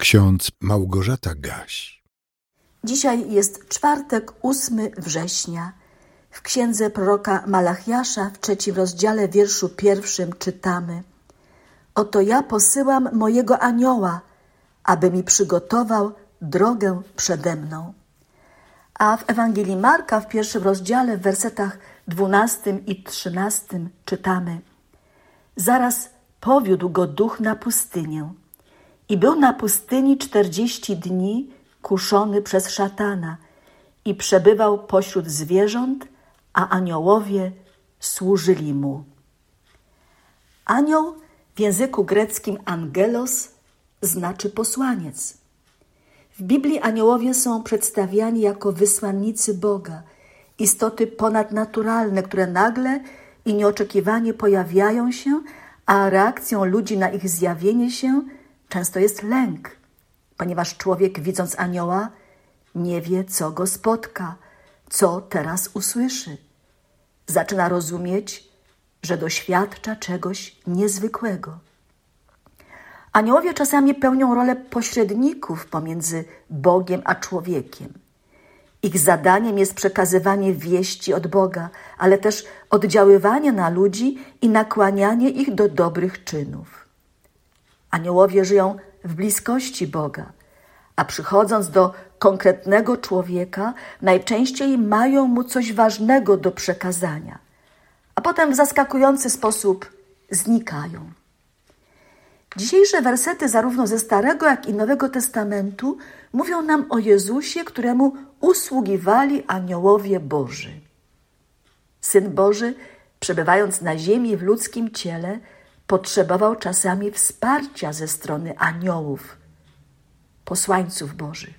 Ksiądz Małgorzata Gaś. Dzisiaj jest czwartek, 8 września. W księdze proroka Malachiasza w trzecim rozdziale wierszu pierwszym czytamy Oto ja posyłam mojego anioła, aby mi przygotował drogę przede mną. A w Ewangelii Marka w pierwszym rozdziale w wersetach dwunastym i trzynastym czytamy Zaraz powiódł go duch na pustynię i był na pustyni czterdzieści dni kuszony przez szatana i przebywał pośród zwierząt, a aniołowie służyli mu. Anioł w języku greckim angelos znaczy posłaniec. W Biblii aniołowie są przedstawiani jako wysłannicy Boga, istoty ponadnaturalne, które nagle i nieoczekiwanie pojawiają się, a reakcją ludzi na ich zjawienie się często jest lęk, ponieważ człowiek, widząc anioła, nie wie, co go spotka, co teraz usłyszy. Zaczyna rozumieć, że doświadcza czegoś niezwykłego. Aniołowie czasami pełnią rolę pośredników pomiędzy Bogiem a człowiekiem. Ich zadaniem jest przekazywanie wieści od Boga, ale też oddziaływanie na ludzi i nakłanianie ich do dobrych czynów. Aniołowie żyją w bliskości Boga, a przychodząc do konkretnego człowieka, najczęściej mają mu coś ważnego do przekazania, a potem w zaskakujący sposób znikają. Dzisiejsze wersety, zarówno ze Starego, jak i Nowego Testamentu, mówią nam o Jezusie, któremu usługiwali aniołowie Boży. Syn Boży, przebywając na ziemi w ludzkim ciele, potrzebował czasami wsparcia ze strony aniołów, posłańców Bożych.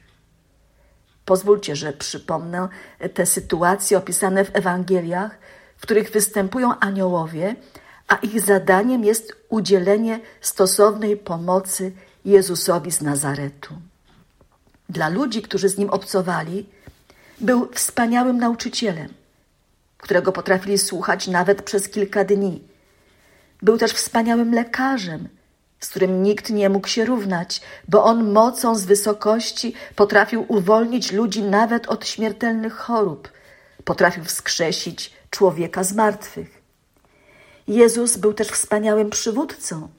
Pozwólcie, że przypomnę te sytuacje opisane w Ewangeliach, w których występują aniołowie, a ich zadaniem jest udzielenie stosownej pomocy Jezusowi z Nazaretu. Dla ludzi, którzy z nim obcowali, był wspaniałym nauczycielem, którego potrafili słuchać nawet przez kilka dni. Był też wspaniałym lekarzem, z którym nikt nie mógł się równać, bo on mocą z wysokości potrafił uwolnić ludzi nawet od śmiertelnych chorób, potrafił wskrzesić człowieka z martwych. Jezus był też wspaniałym przywódcą,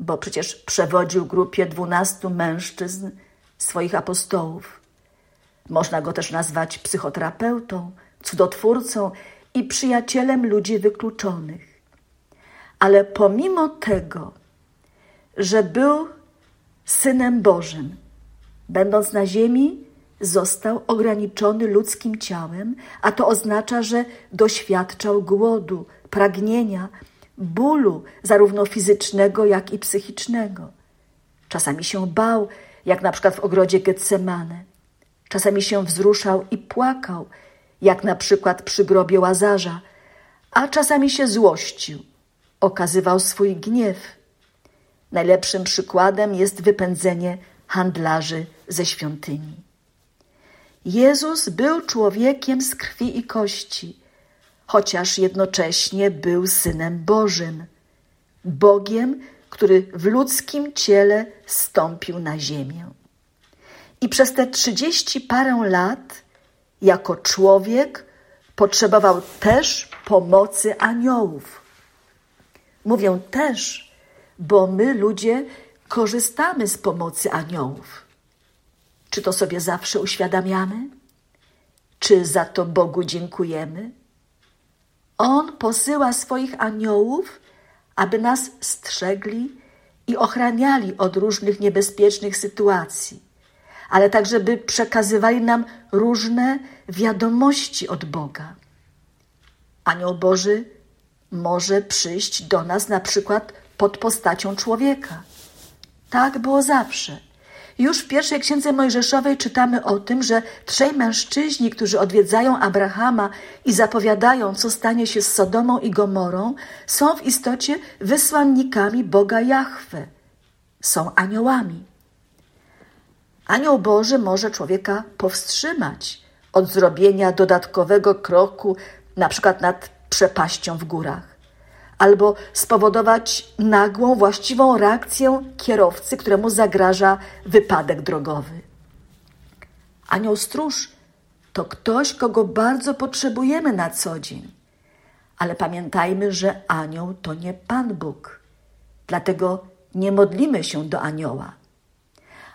bo przecież przewodził grupie dwunastu mężczyzn, swoich apostołów. Można go też nazwać psychoterapeutą, cudotwórcą i przyjacielem ludzi wykluczonych. Ale pomimo tego, że był synem Bożym, będąc na ziemi, został ograniczony ludzkim ciałem, a to oznacza, że doświadczał głodu, pragnienia, bólu, zarówno fizycznego, jak i psychicznego. Czasami się bał, jak na przykład w ogrodzie Getsemane. Czasami się wzruszał i płakał, jak na przykład przy grobie Łazarza, a czasami się złościł, okazywał swój gniew. Najlepszym przykładem jest wypędzenie handlarzy ze świątyni. Jezus był człowiekiem z krwi i kości, chociaż jednocześnie był synem Bożym, Bogiem, który w ludzkim ciele stąpił na ziemię. I przez te trzydzieści parę lat, jako człowiek, potrzebował też pomocy aniołów. Mówię też, bo my ludzie korzystamy z pomocy aniołów. Czy to sobie zawsze uświadamiamy? Czy za to Bogu dziękujemy? On posyła swoich aniołów, aby nas strzegli i ochraniali od różnych niebezpiecznych sytuacji, ale także by przekazywali nam różne wiadomości od Boga. Anioł Boży może przyjść do nas na przykład pod postacią człowieka. Tak było zawsze. Już w pierwszej księdze Mojżeszowej czytamy o tym, że trzej mężczyźni, którzy odwiedzają Abrahama i zapowiadają, co stanie się z Sodomą i Gomorą, są w istocie wysłannikami Boga Jahwe. Są aniołami. Anioł Boży może człowieka powstrzymać od zrobienia dodatkowego kroku, na przykład nad przepaścią w górach. albo spowodować nagłą, właściwą reakcję kierowcy, któremu zagraża wypadek drogowy. Anioł stróż to ktoś, kogo bardzo potrzebujemy na co dzień. Ale pamiętajmy, że anioł to nie Pan Bóg. Dlatego nie modlimy się do anioła.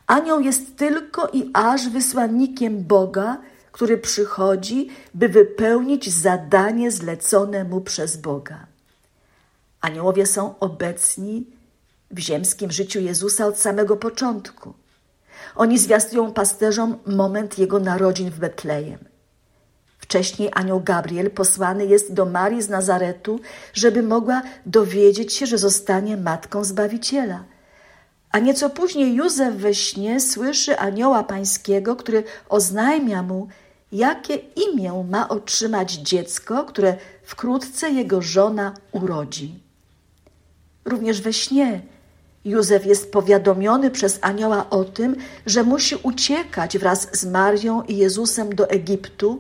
Anioł jest tylko i aż wysłannikiem Boga, który przychodzi, by wypełnić zadanie zlecone mu przez Boga. Aniołowie są obecni w ziemskim życiu Jezusa od samego początku. Oni zwiastują pasterzom moment jego narodzin w Betlejem. Wcześniej anioł Gabriel posłany jest do Marii z Nazaretu, żeby mogła dowiedzieć się, że zostanie matką Zbawiciela. A nieco później Józef we śnie słyszy anioła pańskiego, który oznajmia mu, jakie imię ma otrzymać dziecko, które wkrótce jego żona urodzi. Również we śnie Józef jest powiadomiony przez anioła o tym, że musi uciekać wraz z Marią i Jezusem do Egiptu,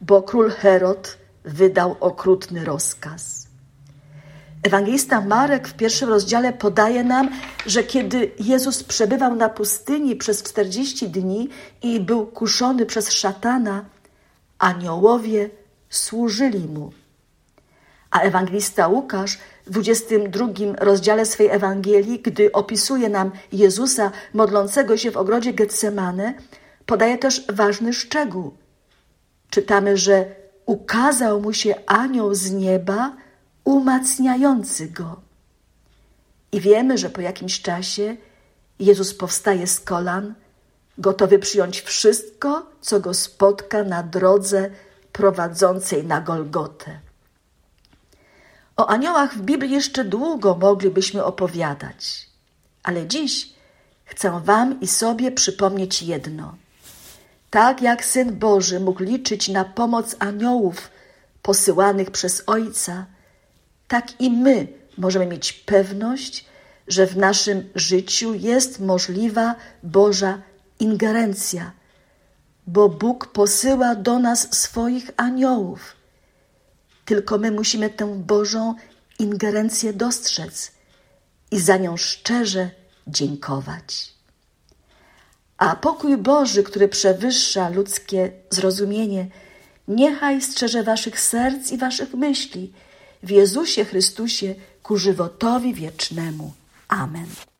bo król Herod wydał okrutny rozkaz. Ewangelista Marek w pierwszym rozdziale podaje nam, że kiedy Jezus przebywał na pustyni przez 40 dni i był kuszony przez szatana, aniołowie służyli mu. A ewangelista Łukasz w 22 rozdziale swej Ewangelii, gdy opisuje nam Jezusa modlącego się w ogrodzie Getsemane, podaje też ważny szczegół. Czytamy, że ukazał mu się anioł z nieba, umacniający go. I wiemy, że po jakimś czasie Jezus powstaje z kolan, gotowy przyjąć wszystko, co go spotka na drodze prowadzącej na Golgotę. O aniołach w Biblii jeszcze długo moglibyśmy opowiadać, ale dziś chcę Wam i sobie przypomnieć jedno. Tak jak Syn Boży mógł liczyć na pomoc aniołów posyłanych przez Ojca, tak i my możemy mieć pewność, że w naszym życiu jest możliwa Boża ingerencja, bo Bóg posyła do nas swoich aniołów. Tylko my musimy tę Bożą ingerencję dostrzec i za nią szczerze dziękować. A pokój Boży, który przewyższa ludzkie zrozumienie, niechaj strzeże waszych serc i waszych myśli w Jezusie Chrystusie ku żywotowi wiecznemu. Amen.